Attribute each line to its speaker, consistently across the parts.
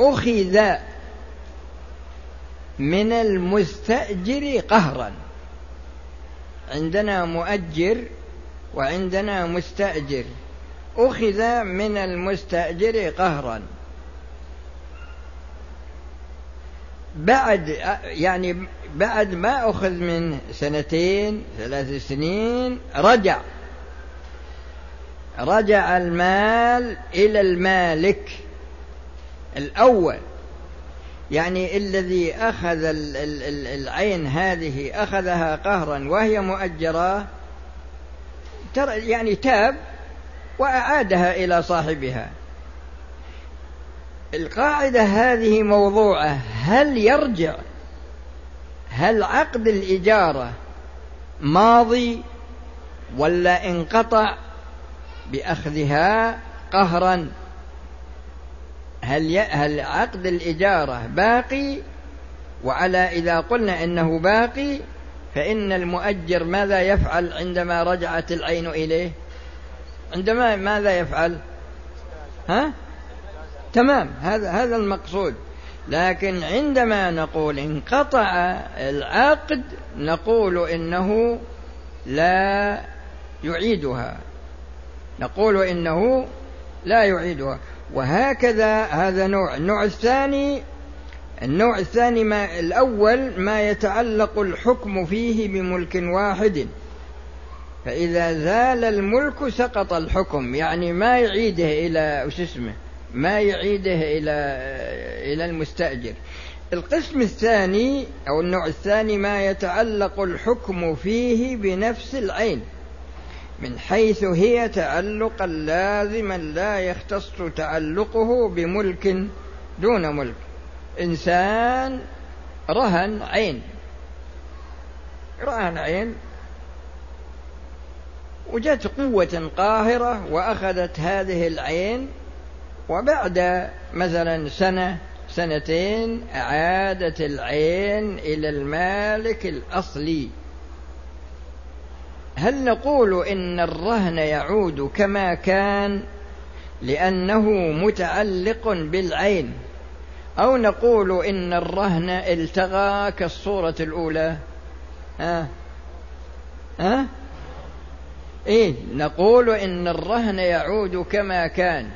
Speaker 1: أخذ من المستأجر قهرا. عندنا مؤجر وعندنا مستأجر. أخذ من المستأجر قهرا. بعد يعني بعد ما أخذ من سنتين ثلاث سنين رجع. رجع المال إلى المالك. الأول يعني الذي أخذ العين هذه أخذها قهرا وهي مؤجرة يعني تاب وأعادها إلى صاحبها. القاعدة هذه موضوعة هل يرجع؟ هل عقد الإجارة ماضي ولا انقطع بأخذها قهرا؟ هل هل عقد الإجارة باقي؟ وعلى إذا قلنا إنه باقي فإن المؤجر ماذا يفعل عندما رجعت العين إليه؟ عندما ماذا يفعل؟ ها؟ تمام هذا هذا المقصود. لكن عندما نقول انقطع العقد نقول إنه لا يعيدها. نقول إنه لا يعيدها. وهكذا هذا نوع. النوع الثاني النوع الثاني ما الأول ما يتعلق الحكم فيه بملك واحد. فإذا زال الملك سقط الحكم يعني ما يعيده إلى وش اسمه ما يعيده إلى إلى المستأجر. القسم الثاني أو النوع الثاني ما يتعلق الحكم فيه بنفس العين. من حيث هي تعلقا لازما لا يختص تعلقه بملك دون ملك. إنسان رهن عين. رهن عين. وجت قوة قاهرة وأخذت هذه العين وبعد مثلا سنة سنتين أعادت العين إلى المالك الأصلي. هل نقول إن الرهن يعود كما كان لأنه متعلق بالعين؟ أو نقول إن الرهن التغى كالصورة الأولى؟ ها؟ ها؟ إيه نقول إن الرهن يعود كما كان.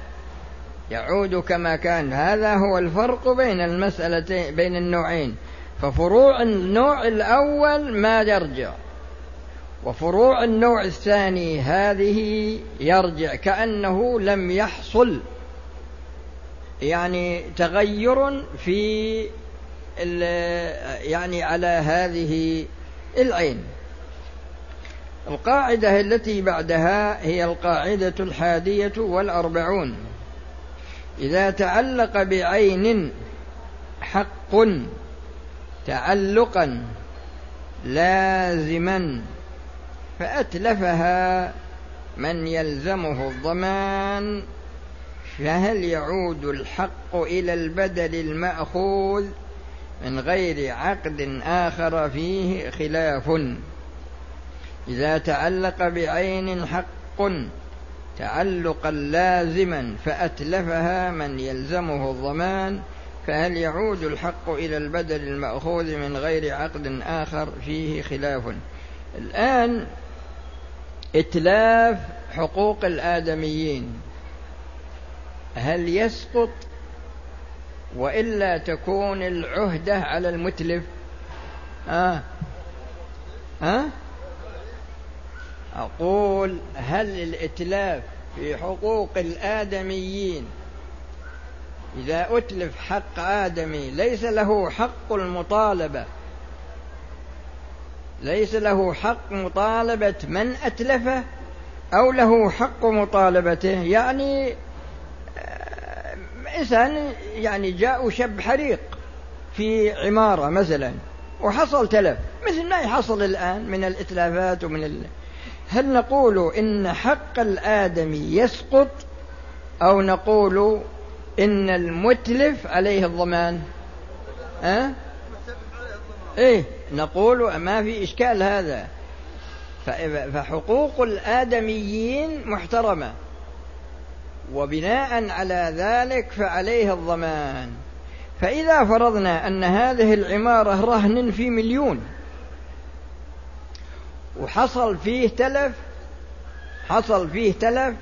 Speaker 1: يعود كما كان. هذا هو الفرق بين المسألتين بين النوعين. ففروع النوع الأول ما يرجع. وفروع النوع الثاني هذه يرجع كأنه لم يحصل يعني تغير في يعني على هذه العين. القاعدة التي بعدها هي القاعدة الحادية والأربعون. إذا تعلق بعين حق تعلقا لازما فأتلفها من يلزمه الضمان فهل يعود الحق إلى البدل المأخوذ؟ من غير عقد آخر فيه خلاف. إذا تعلق بعين حق تعلقا لازما فأتلفها من يلزمه الضمان فهل يعود الحق إلى البدل المأخوذ من غير عقد آخر فيه خلاف؟ الآن إتلاف حقوق الآدميين هل يسقط وإلا تكون العهدة على المتلف آه. آه؟ أقول هل الإتلاف في حقوق الآدميين إذا أتلف حق آدمي ليس له حق المطالبة ليس له حق مطالبة من أتلفه أو له حق مطالبته. يعني آه، إنسان يعني جاء شب حريق في عمارة مثلا وحصل تلف. مثل ما يحصل الآن من الإتلافات ومن ال... هل نقول إن حق الآدمي يسقط أو نقول إن المتلف عليه الضمان؟ أه؟ إيه؟ نقول ما في إشكال هذا. فحقوق الآدميين محترمة. وبناء على ذلك فعليه الضمان. فإذا فرضنا أن هذه العمارة رهن في مليون وحصل فيه تلف حصل فيه تلف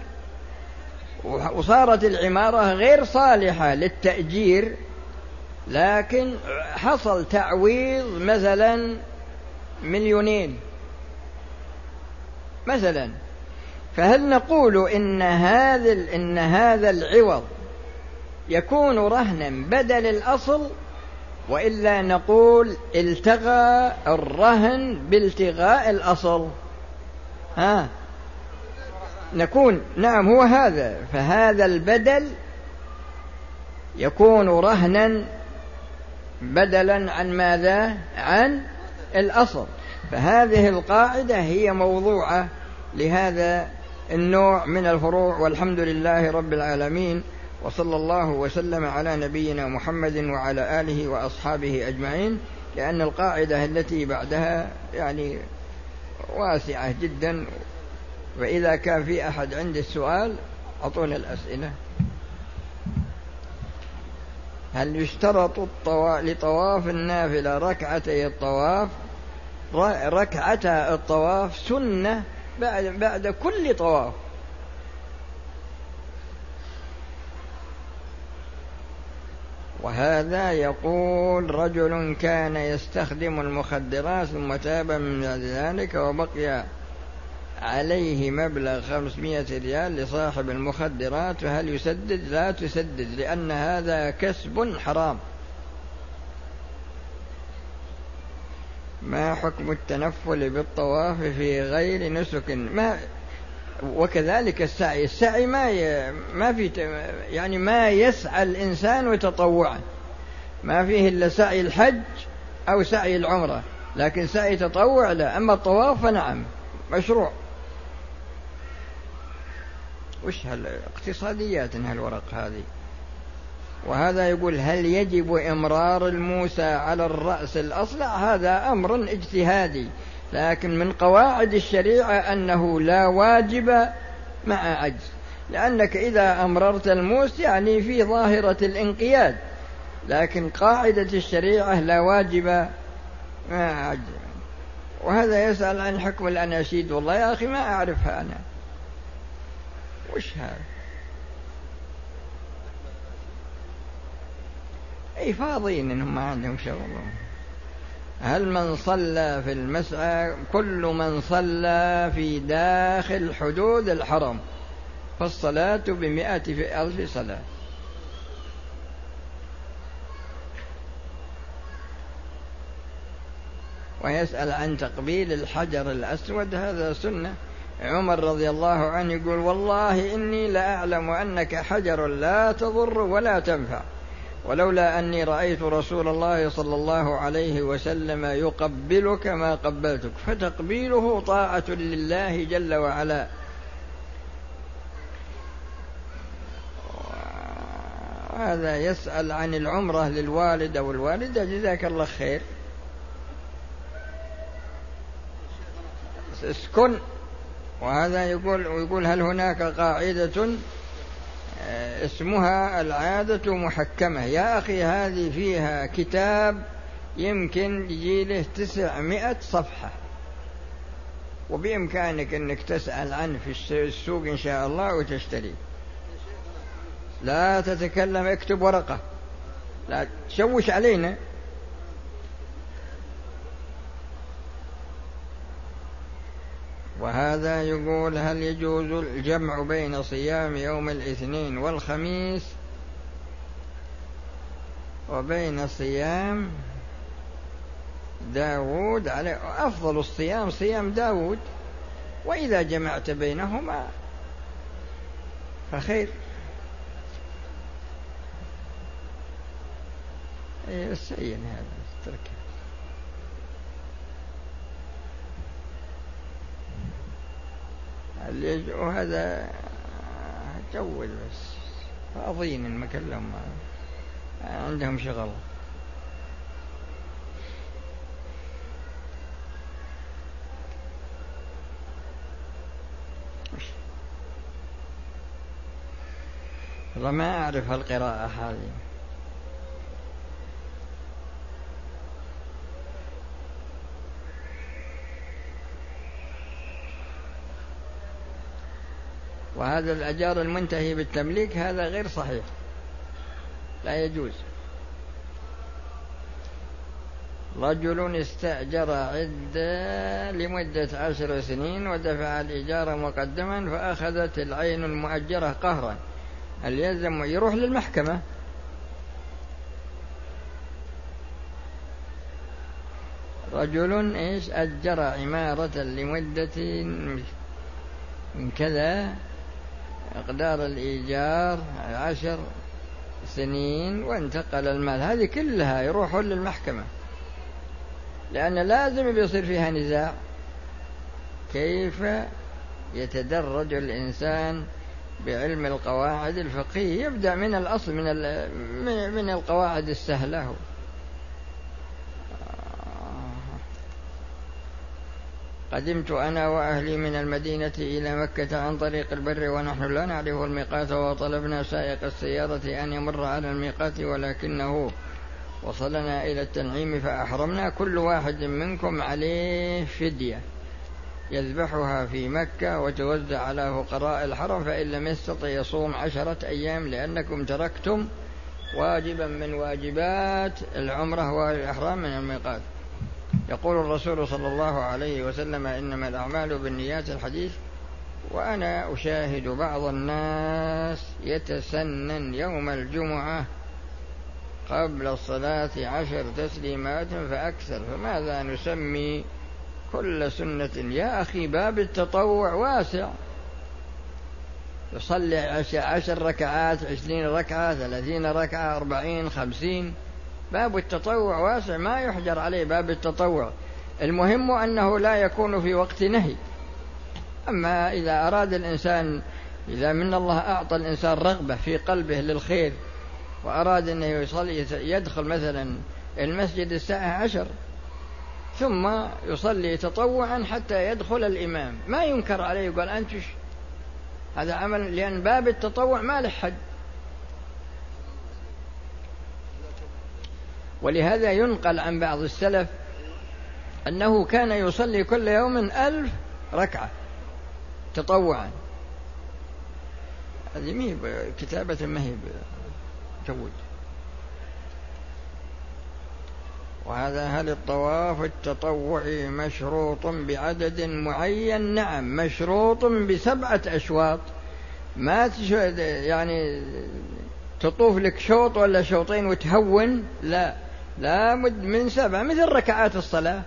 Speaker 1: وصارت العمارة غير صالحة للتأجير لكن حصل تعويض مثلا مليونين. مثلا. فهل نقول إن هذا إن هذا العوض يكون رهنا بدل الأصل؟ وإلا نقول التغى الرهن بالتغاء الأصل. ها؟ نكون نعم هو هذا. فهذا البدل يكون رهنا بدلا عن ماذا؟ عن الأصل. فهذه القاعدة هي موضوعة لهذا النوع من الفروع والحمد لله رب العالمين وصلى الله وسلم على نبينا محمد وعلى آله وأصحابه أجمعين. لأن القاعدة التي بعدها يعني واسعة جدا وإذا كان في أحد عنده السؤال أعطونا الأسئلة. هل يشترط لطواف النافلة ركعتي الطواف؟ ركعتا الطواف سنة بعد بعد كل طواف. وهذا يقول رجل كان يستخدم المخدرات ثم تاب من ذلك وبقي عليه مبلغ خمسمائة ريال لصاحب المخدرات فهل يسدد؟ لا تسدد لأن هذا كسب حرام. ما حكم التنفل بالطواف في غير نسك؟ ما وكذلك السعي السعي ما ي... ما في يعني ما يسعى الإنسان تطوعا. ما فيه إلا سعي الحج أو سعي العمرة لكن سعي تطوع لا أما الطواف فنعم مشروع. وش هالاقتصاديات هالورق هذه؟ وهذا يقول هل يجب إمرار الموسى على الرأس الأصلع؟ هذا أمر اجتهادي لكن من قواعد الشريعة أنه لا واجب مع عجز لأنك إذا أمررت الموس يعني في ظاهرة الانقياد لكن قاعدة الشريعة لا واجب مع عجز وهذا يسأل عن حكم الأناشيد والله يا أخي ما أعرفها أنا. وش هذا؟ أي فاضيين إنهم ما عندهم شغل. هل من صلى في المسعى؟ كل من صلى في داخل حدود الحرم. فالصلاة بمئة في ألف صلاة. ويسأل عن تقبيل الحجر الأسود. هذا سنة. عمر رضي الله عنه يقول والله إني لأعلم أنك حجر لا تضر ولا تنفع. ولولا أني رأيت رسول الله صلى الله عليه وسلم يقبلك ما قبلتك فتقبيله طاعة لله جل وعلا. هذا يسأل عن العمرة للوالد أو الوالدة جزاك الله خير. اسكن. وهذا يقول يقول هل هناك قاعدة اسمها العادة محكمة. يا أخي هذه فيها كتاب يمكن يجي له تسعمائة صفحة. وبإمكانك أنك تسأل عنه في السوق إن شاء الله وتشتري. لا تتكلم اكتب ورقة. لا تشوش علينا. وهذا يقول هل يجوز الجمع بين صيام يوم الاثنين والخميس وبين صيام داود عليه؟ أفضل الصيام صيام داود وإذا جمعت بينهما فخير. أي هذا تركه وهذا جول بس. فاضيين المكان لهم عندهم شغل. والله ما أعرف القراءة هذه. وهذا الأجار المنتهي بالتمليك هذا غير صحيح. لا يجوز. رجل استأجر عدة لمدة عشر سنين ودفع الإيجار مقدما فأخذت العين المؤجرة قهرا. هل يلزم يروح للمحكمة؟ رجل إيش؟ أجر عمارة لمدة كذا مقدار الإيجار عشر سنين وانتقل المال. هذه كلها يروحون للمحكمة. لأن لازم بيصير فيها نزاع. كيف يتدرج الإنسان بعلم القواعد الفقهية؟ يبدأ من الأصل من من القواعد السهلة. قدمت أنا وأهلي من المدينة إلى مكة عن طريق البر ونحن لا نعرف الميقات وطلبنا سائق السيارة أن يمر على الميقات ولكنه وصلنا إلى التنعيم فأحرمنا كل واحد منكم عليه فدية يذبحها في مكة وتوزع على فقراء الحرم فإن لم يستطع يصوم عشرة أيام لأنكم تركتم واجبا من واجبات العمرة والإحرام من الميقات. يقول الرسول صلى الله عليه وسلم إنما الأعمال بالنيات الحديث وأنا أشاهد بعض الناس يتسنن يوم الجمعة قبل الصلاة عشر تسليمات فأكثر فماذا نسمي كل سنة؟ يا أخي باب التطوع واسع. يصلي عشر ركعات عشرين ركعة ثلاثين ركعة أربعين خمسين. باب التطوع واسع ما يحجر عليه باب التطوع. المهم أنه لا يكون في وقت نهي. أما إذا أراد الإنسان إذا من الله أعطى الإنسان رغبة في قلبه للخير وأراد أنه يصلي يدخل مثلا المسجد الساعة عشر ثم يصلي تطوعا حتى يدخل الإمام. ما ينكر عليه يقول أنت هذا عمل لأن باب التطوع ما له حد. ولهذا ينقل عن بعض السلف أنه كان يصلي كل يوم ألف ركعة تطوعا. هذه مهب كتابة مهب جود وهذا هل الطواف التطوعي مشروط بعدد معين؟ نعم مشروط بسبعة أشواط. ما يعني تطوف لك شوط ولا شوطين وتهون؟ لا. لابد من سبع مثل ركعات الصلاة.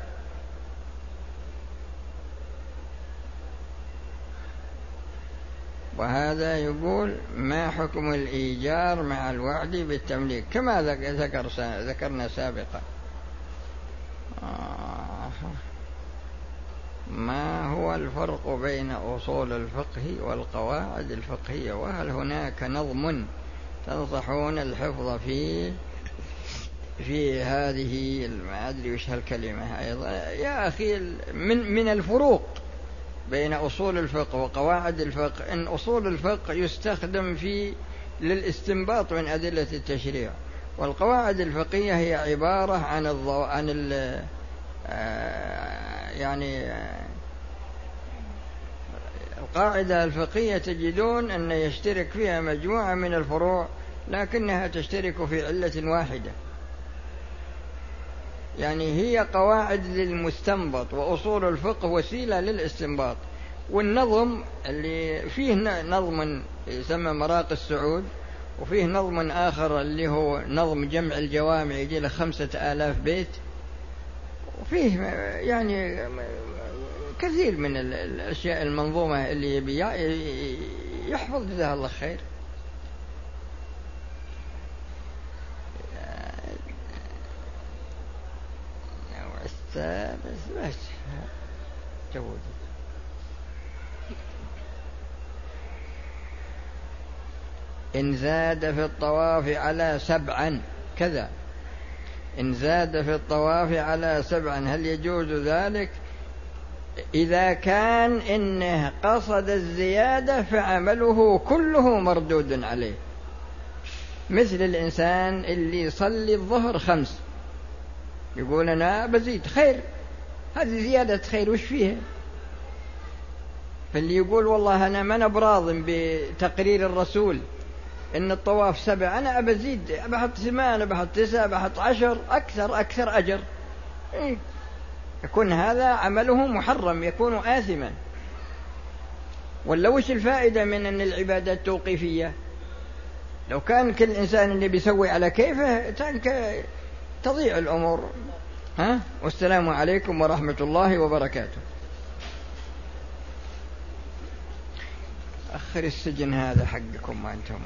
Speaker 1: وهذا يقول ما حكم الإيجار مع الوعد بالتمليك؟ كما ذكر ذكرنا سابقا. آه. ما هو الفرق بين أصول الفقه والقواعد الفقهية؟ وهل هناك نظم تنصحون الحفظ فيه في هذه ما أدري وش هالكلمة أيضا. يا أخي من من الفروق بين أصول الفقه وقواعد الفقه. إن أصول الفقه يستخدم في للاستنباط من أدلة التشريع والقواعد الفقهية هي عبارة عن الضو... عن ال... آه، يعني آه، القاعدة الفقهية تجدون أن يشترك فيها مجموعة من الفروع لكنها تشترك في علة واحدة. يعني هي قواعد للمستنبط وأصول الفقه وسيلة للاستنباط. والنظم اللي فيه نظم يسمى مراق السعود وفيه نظم آخر اللي هو نظم جمع الجوامع يجي له خمسة آلاف بيت. وفيه يعني كثير من الأشياء المنظومة اللي يبي يحفظ جزاه الله خير. بس جود إن زاد في الطواف على سبعا كذا. إن زاد في الطواف على سبعا هل يجوز ذلك؟ إذا كان إنه قصد الزيادة فعمله كله مردود عليه. مثل الإنسان اللي يصلي الظهر خمس. يقول أنا بزيد خير. هذه زيادة خير وش فيها؟ فاللي يقول والله أنا ما أنا براض بتقرير الرسول إن الطواف سبع أنا أبزيد بحط ثمان بحط تسعة بحط عشر أكثر أكثر أجر. إيه؟ يكون هذا عمله محرم يكون آثما. ولا وش الفائدة من أن العبادات توقيفية؟ لو كان كل إنسان اللي بيسوي على كيفه تضيع الأمور. ها؟ والسلام عليكم ورحمة الله وبركاته. أخر السجن هذا حقكم وأنتم